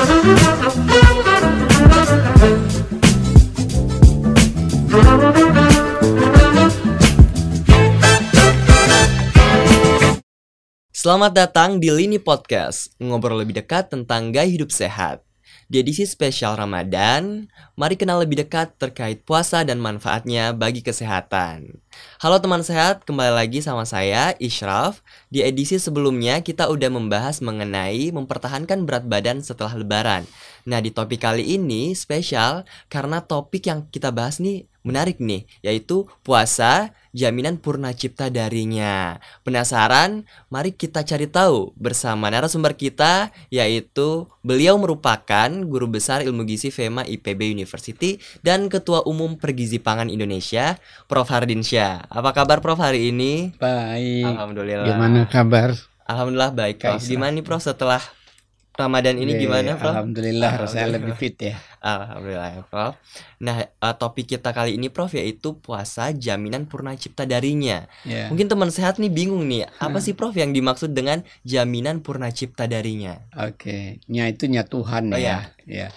Selamat datang di Lini Podcast, ngobrol lebih dekat tentang gaya hidup sehat. Di edisi spesial Ramadan, mari kenal lebih dekat terkait puasa dan manfaatnya bagi kesehatan. Halo teman sehat, kembali lagi sama saya, Ishraf. Di edisi sebelumnya, kita udah membahas mengenai mempertahankan berat badan setelah lebaran. Nah, di topik kali ini spesial karena topik yang kita bahas nih menarik nih, yaitu puasa jaminan purna cipta darinya. Penasaran? Mari kita cari tahu bersama narasumber kita yaitu beliau merupakan guru besar ilmu gizi FEMA IPB University dan ketua umum Pergizi Pangan Indonesia, Prof Hardin Syah. Apa kabar Prof hari ini? Baik. Alhamdulillah. Gimana kabar? Alhamdulillah baik Prof. Gimana nih Prof setelah Ramadan ini Oke, gimana, Prof? Alhamdulillah, rasanya lebih fit ya. Alhamdulillah ya, Prof. Nah, eh, topik kita kali ini, Prof, yaitu puasa jaminan purna cipta darinya. Ya. Mungkin teman sehat nih bingung nih, apa Hmm. sih, Prof, yang dimaksud dengan jaminan purna cipta darinya? Oke, nya itu nya Tuhan Oh, ya. Ya.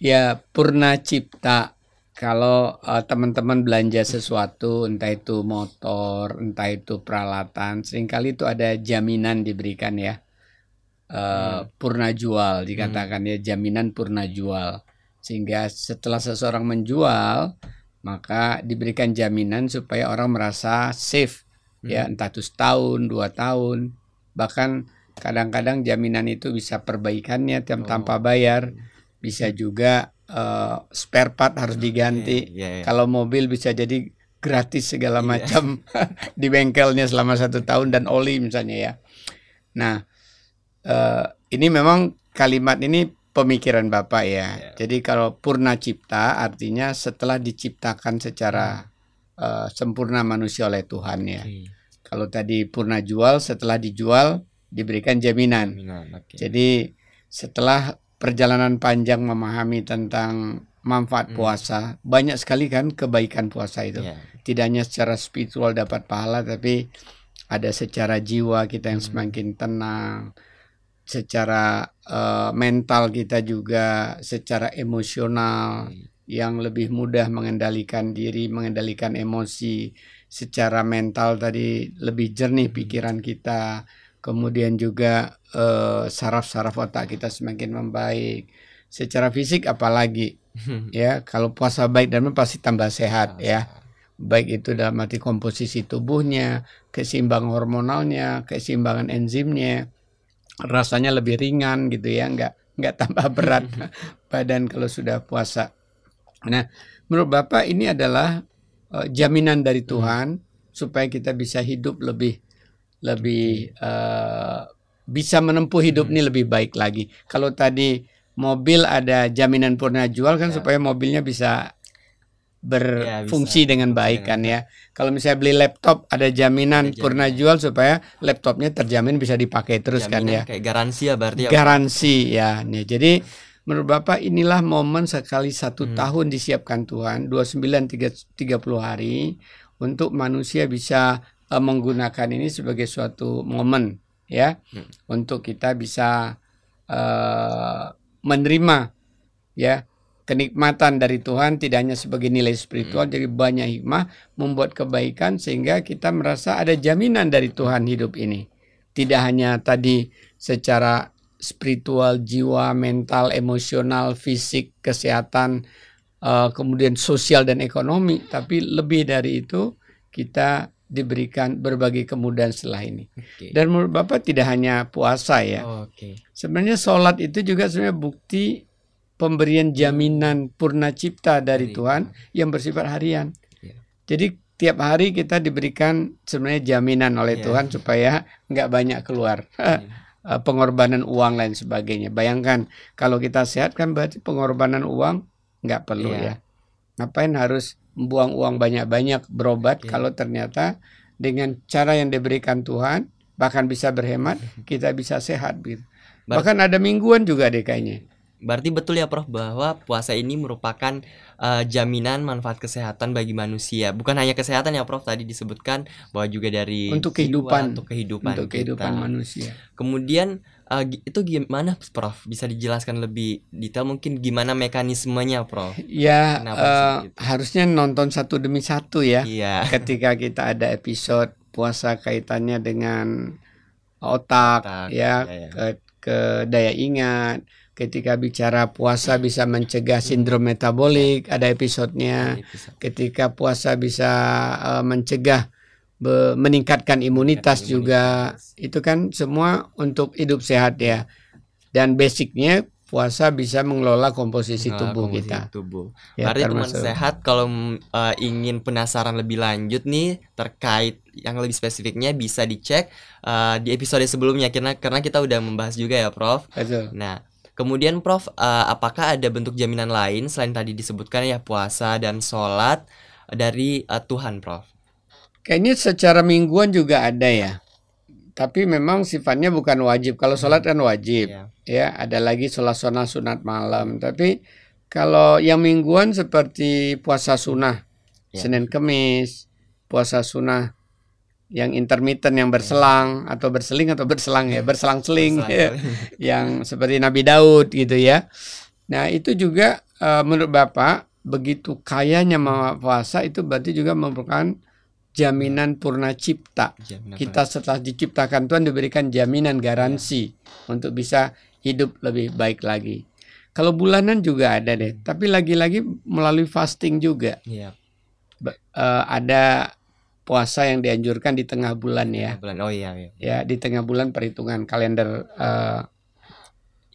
Ya, purna cipta. Kalau eh, teman-teman belanja sesuatu, entah itu motor, entah itu peralatan, sering kali itu ada jaminan diberikan ya. Hmm. Purna jual dikatakan ya, jaminan purna jual. Sehingga setelah seseorang menjual, maka diberikan jaminan supaya orang merasa safe ya Hmm. entah itu setahun dua tahun bahkan kadang-kadang jaminan itu bisa perbaikannya tiap Oh. tanpa bayar bisa juga eh, spare part harus diganti Iya, iya. kalau mobil bisa jadi gratis segala Iya. macam di bengkelnya selama satu tahun dan oli misalnya ya nah eh, ini memang kalimat ini pemikiran bapak ya Iya. jadi kalau purna cipta artinya setelah diciptakan secara eh, sempurna manusia oleh Tuhan ya Oke, kalau tadi purna jual, setelah dijual diberikan jaminan. jaminan, oke. Jadi setelah perjalanan panjang memahami tentang manfaat Hmm. puasa, banyak sekali kan kebaikan puasa itu. Iya. Tidak hanya secara spiritual dapat pahala, tapi ada secara jiwa kita yang Hmm. semakin tenang, secara eh, mental kita juga, secara emosional yang lebih mudah mengendalikan diri, mengendalikan emosi, secara mental tadi lebih jernih Hmm. pikiran kita, kemudian juga eh, saraf-saraf otak kita semakin membaik. Secara fisik apalagi ya, kalau puasa baik dan pasti tambah sehat ya. Baik itu dalam arti komposisi tubuhnya, keseimbangan hormonalnya, keseimbangan enzimnya, rasanya lebih ringan gitu ya, nggak nggak tambah berat badan kalau sudah puasa. Nah, menurut Bapak ini adalah eh, jaminan dari Tuhan supaya kita bisa hidup lebih lebih eh, bisa menempuh hidup Hmm. ini lebih baik lagi. Kalau tadi mobil ada jaminan purna jual kan Ya. supaya mobilnya bisa berfungsi bisa. dengan baik kan ya. Kalau misalnya beli laptop ada jaminan Ada purna jual supaya laptopnya terjamin bisa dipakai terus kan Jaminan ya Kayak garansi ya berarti ya. garansi ya. Nih, jadi menurut Bapak inilah momen sekali satu Hmm. tahun disiapkan Tuhan 29 tiga- 30 hari untuk manusia bisa eh, menggunakan ini sebagai suatu momen ya Hmm. untuk kita bisa eh, menerima ya kenikmatan dari Tuhan tidak hanya sebagai nilai spiritual Hmm. jadi banyak hikmah membuat kebaikan sehingga kita merasa ada jaminan dari Tuhan hidup ini tidak hanya tadi secara spiritual jiwa mental emosional fisik kesehatan eh, kemudian sosial dan ekonomi tapi lebih dari itu kita diberikan berbagai kemudahan setelah ini Oke. dan menurut Bapak tidak hanya puasa ya Oke. Sebenarnya sholat itu juga sebenarnya bukti pemberian jaminan purna cipta dari Dari- Tuhan yang bersifat harian. Iya. Jadi tiap hari kita diberikan sebenarnya jaminan oleh Iya. Tuhan supaya nggak banyak keluar Iya. Eh, pengorbanan uang lain sebagainya. Bayangkan kalau kita sehat kan berarti pengorbanan uang nggak perlu Iya. ya. Ngapain harus membuang uang banyak-banyak berobat Iya. kalau ternyata dengan cara yang diberikan Tuhan bahkan bisa berhemat kita bisa sehat gitu. Bahkan ada mingguan juga deh kayaknya. Berarti betul ya Prof bahwa puasa ini merupakan uh, jaminan manfaat kesehatan bagi manusia. Bukan hanya kesehatan ya Prof tadi disebutkan bahwa juga dari untuk kehidupan jiwa, untuk kehidupan untuk kehidupan kita. manusia. Kemudian uh, itu gimana Prof? Bisa dijelaskan lebih detail mungkin gimana mekanismenya Prof? Ya uh, harusnya nonton satu demi satu ya. Iya. Ketika kita ada episode puasa kaitannya dengan otak, otak ya, ya, ya. Ke, ke daya ingat Ketika bicara puasa bisa mencegah sindrom metabolik, ada episodenya. Ketika puasa bisa uh, mencegah be, meningkatkan imunitas juga. Itu kan semua untuk hidup sehat ya. Dan basicnya puasa bisa mengelola komposisi tubuh komposisi kita. Tubuh. Ya, Mari teman sehat kalau uh, ingin penasaran lebih lanjut nih terkait yang lebih spesifiknya bisa dicek uh, di episode sebelumnya karena karena kita udah membahas juga ya, Prof. Betul. Nah, Kemudian Prof, uh, apakah ada bentuk jaminan lain selain tadi disebutkan ya puasa dan sholat dari uh, Tuhan, Prof? Kayaknya secara mingguan juga ada ya. Tapi memang sifatnya bukan wajib. Kalau sholat kan wajib, yeah. ya. Ada lagi sholat sunnah sunat malam. Tapi kalau yang mingguan seperti puasa sunnah, yeah. Senin Kemis, puasa sunnah yang intermittent yang berselang atau berseling atau berselang ya berselang-seling ya. yang seperti Nabi Daud gitu ya. Nah itu juga uh, menurut Bapak begitu kayanya puasa itu berarti juga merupakan jaminan purna cipta. Jaminan Kita setelah diciptakan Tuhan diberikan jaminan garansi ya. untuk bisa hidup lebih baik lagi. Kalau bulanan juga ada deh, tapi lagi-lagi melalui fasting juga. Ya. Uh, ada puasa yang dianjurkan di tengah bulan ya. Bulan. Oh iya, iya. Ya, di tengah bulan perhitungan kalender uh,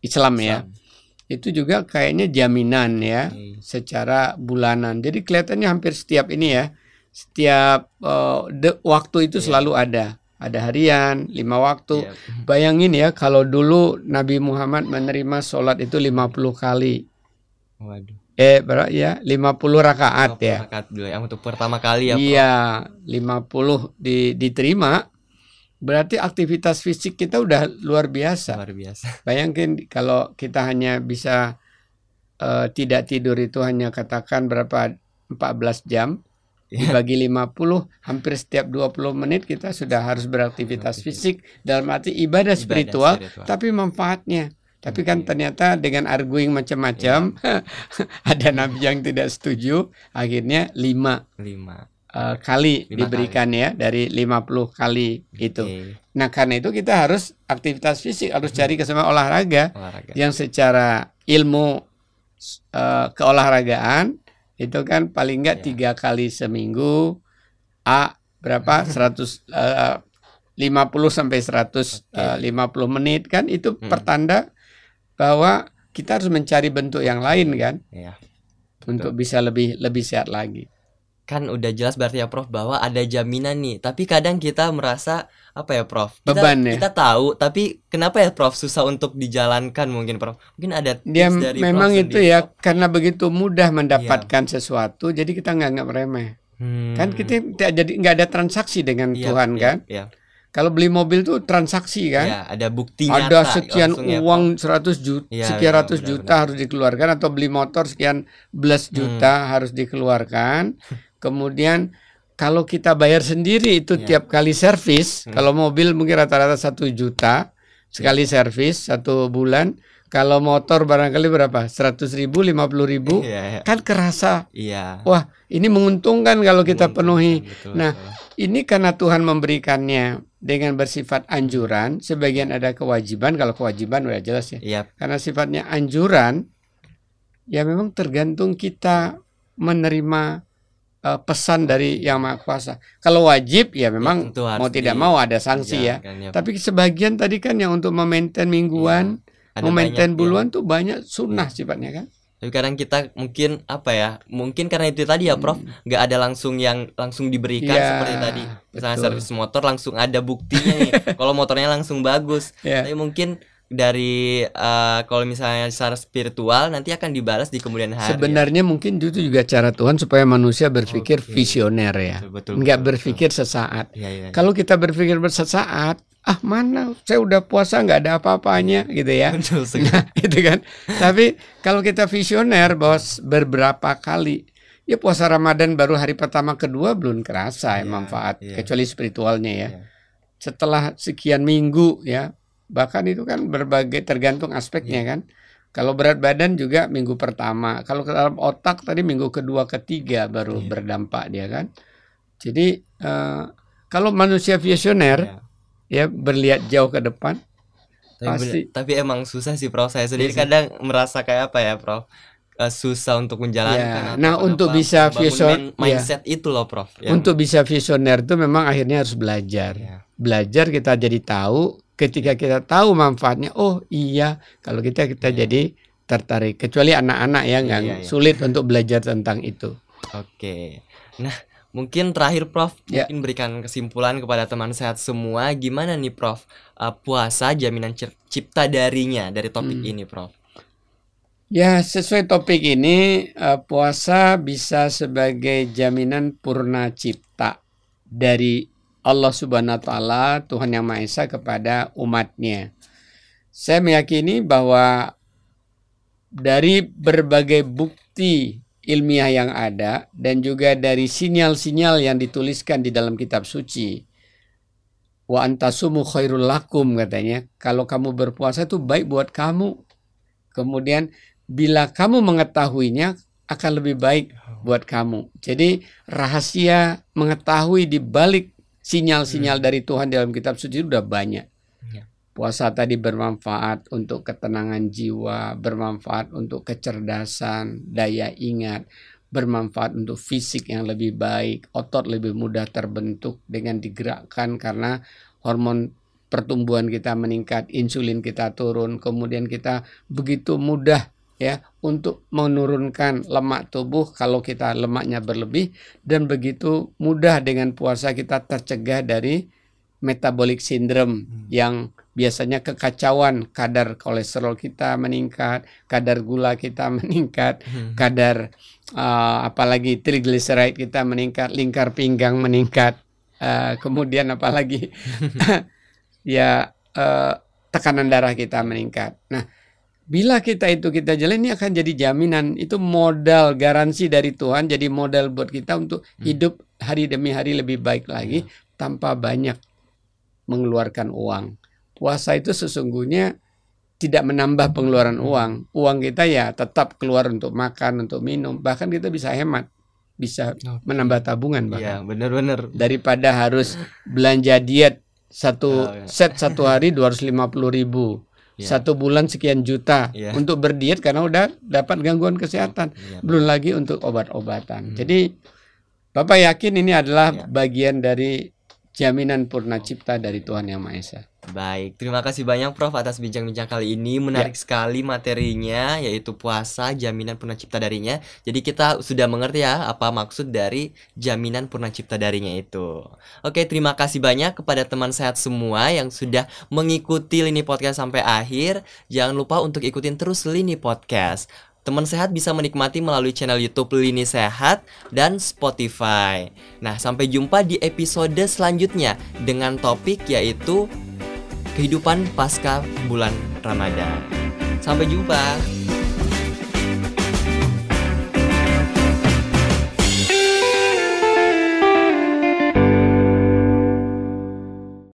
Islam, ya. Islam ya. Itu juga kayaknya jaminan ya hmm. secara bulanan. Jadi kelihatannya hampir setiap ini ya. Setiap uh, de, waktu itu yeah. selalu ada. Ada harian, lima waktu. Yeah. Bayangin ya kalau dulu Nabi Muhammad menerima sholat itu 50 kali. Waduh eh berapa ya 50 rakaat 50 ya. Rakaat dulu yang untuk pertama kali ya. Iya, 50 di diterima berarti aktivitas fisik kita udah luar biasa. Luar biasa. Bayangkan kalau kita hanya bisa uh, tidak tidur itu hanya katakan berapa 14 jam yeah. dibagi 50 hampir setiap 20 menit kita sudah harus beraktivitas fisik dalam arti ibadah, ibadah spiritual, spiritual tapi manfaatnya tapi kan ternyata dengan arguing macam-macam ya. ada nabi yang tidak setuju, akhirnya lima, lima. Uh, kali lima diberikan kali. ya dari 50 kali okay. itu. Nah karena itu kita harus aktivitas fisik harus cari kesempatan olahraga, olahraga yang secara ilmu uh, keolahragaan itu kan paling enggak ya. tiga kali seminggu a berapa 100 uh, 50 sampai 150 okay. uh, menit kan itu hmm. pertanda bahwa kita harus mencari bentuk yang lain kan? Ya, untuk bisa lebih lebih sehat lagi. Kan udah jelas berarti ya Prof bahwa ada jaminan nih. Tapi kadang kita merasa apa ya Prof? Kita, beban ya? kita tahu tapi kenapa ya Prof susah untuk dijalankan mungkin Prof? Mungkin ada tips dia dari memang Prof itu ya karena begitu mudah mendapatkan ya. sesuatu jadi kita nggak nggak remeh hmm. kan kita tidak jadi nggak ada transaksi dengan ya, Tuhan ya, kan? ya. Kalau beli mobil tuh transaksi kan? Ya, ada bukti Ada sekian uang ya, 100 juta, ya, sekian ya, ratus juta benar. harus dikeluarkan atau beli motor sekian belas hmm. juta hmm. harus dikeluarkan. Kemudian kalau kita bayar sendiri itu ya. tiap kali servis, hmm. kalau mobil mungkin rata-rata satu juta sekali ya. servis satu bulan. Kalau motor barangkali berapa? Seratus ribu, lima puluh ribu, ya, ya. kan kerasa. Iya. Wah, ini menguntungkan kalau kita penuhi. Betul, nah, betul. Ini karena Tuhan memberikannya dengan bersifat anjuran, sebagian ada kewajiban. Kalau kewajiban udah jelas ya. Yep. Karena sifatnya anjuran, ya memang tergantung kita menerima uh, pesan dari yang maha kuasa. Kalau wajib ya memang ya, mau tidak mau ada sanksi ya. ya. Tapi sebagian tadi kan yang untuk memaintain mingguan, ya, memaintain buluan ya. tuh banyak sunnah ya. sifatnya kan. Tapi kadang kita mungkin apa ya? Mungkin karena itu tadi ya, Prof, hmm. nggak ada langsung yang langsung diberikan ya, seperti tadi. Misalnya betul. servis motor langsung ada buktinya nih. kalau motornya langsung bagus. Ya. Tapi mungkin dari uh, kalau misalnya secara spiritual nanti akan dibalas di kemudian hari. Sebenarnya ya? mungkin itu juga cara Tuhan supaya manusia berpikir okay. visioner ya, betul, betul, Nggak betul, berpikir betul. sesaat. Ya, ya, ya. Kalau kita berpikir sesaat, ah mana saya udah puasa nggak ada apa-apanya gitu ya. Betul nah, itu kan. Tapi kalau kita visioner bahwa beberapa kali ya puasa Ramadan baru hari pertama kedua belum kerasa ya, ya manfaat ya. kecuali spiritualnya ya. ya. Setelah sekian minggu ya bahkan itu kan berbagai tergantung aspeknya ya. kan. Kalau berat badan juga minggu pertama. Kalau ke dalam otak tadi minggu kedua ketiga baru ya. berdampak dia kan. Jadi uh, kalau manusia visioner ya ya berlihat jauh ke depan tapi, pasti tapi emang susah sih prof saya sendiri susah. kadang merasa kayak apa ya prof uh, susah untuk menjalankan ya. nah untuk bisa vision ya. mindset ya. itu loh prof yang... untuk bisa visioner itu memang akhirnya harus belajar ya. belajar kita jadi tahu ketika kita tahu manfaatnya oh iya kalau kita kita ya. jadi tertarik kecuali anak-anak ya nggak ya, ya, sulit untuk belajar tentang itu oke nah Mungkin terakhir Prof, ya. mungkin berikan kesimpulan kepada teman sehat semua gimana nih Prof uh, puasa jaminan cipta darinya dari topik hmm. ini Prof. Ya, sesuai topik ini uh, puasa bisa sebagai jaminan purna cipta dari Allah Subhanahu wa taala, Tuhan Yang Maha Esa kepada umatnya. Saya meyakini bahwa dari berbagai bukti ilmiah yang ada dan juga dari sinyal-sinyal yang dituliskan di dalam kitab suci. Wa antasumu khairul lakum katanya. Kalau kamu berpuasa itu baik buat kamu. Kemudian bila kamu mengetahuinya akan lebih baik buat kamu. Jadi rahasia mengetahui di balik sinyal-sinyal hmm. dari Tuhan dalam kitab suci sudah banyak. Puasa tadi bermanfaat untuk ketenangan jiwa, bermanfaat untuk kecerdasan, daya ingat, bermanfaat untuk fisik yang lebih baik, otot lebih mudah terbentuk dengan digerakkan karena hormon pertumbuhan kita meningkat, insulin kita turun, kemudian kita begitu mudah ya untuk menurunkan lemak tubuh kalau kita lemaknya berlebih dan begitu mudah dengan puasa kita tercegah dari metabolic syndrome hmm. yang biasanya kekacauan kadar kolesterol kita meningkat, kadar gula kita meningkat, hmm. kadar uh, apalagi triglyceride kita meningkat, lingkar pinggang meningkat, uh, kemudian apalagi ya uh, tekanan darah kita meningkat. Nah, bila kita itu kita jalan ini akan jadi jaminan itu modal garansi dari Tuhan jadi modal buat kita untuk hmm. hidup hari demi hari lebih baik lagi hmm. tanpa banyak mengeluarkan uang puasa itu sesungguhnya tidak menambah pengeluaran uang. Uang kita ya tetap keluar untuk makan, untuk minum. Bahkan kita bisa hemat, bisa okay. menambah tabungan bahkan. Iya, benar-benar. Daripada harus belanja diet satu oh, ya. set satu hari dua ratus lima puluh ribu. Ya. Satu bulan sekian juta ya. untuk berdiet karena udah dapat gangguan kesehatan, ya, belum lagi untuk obat-obatan. Hmm. Jadi Bapak yakin ini adalah ya. bagian dari jaminan purna cipta dari Tuhan Yang Maha Esa. Baik, terima kasih banyak Prof atas bincang-bincang kali ini. Menarik ya. sekali materinya yaitu puasa jaminan purna cipta darinya. Jadi kita sudah mengerti ya apa maksud dari jaminan purna cipta darinya itu. Oke, terima kasih banyak kepada teman sehat semua yang sudah mengikuti Lini Podcast sampai akhir. Jangan lupa untuk ikutin terus Lini Podcast. Teman sehat bisa menikmati melalui channel YouTube Lini Sehat dan Spotify. Nah, sampai jumpa di episode selanjutnya dengan topik yaitu kehidupan pasca bulan Ramadan. Sampai jumpa.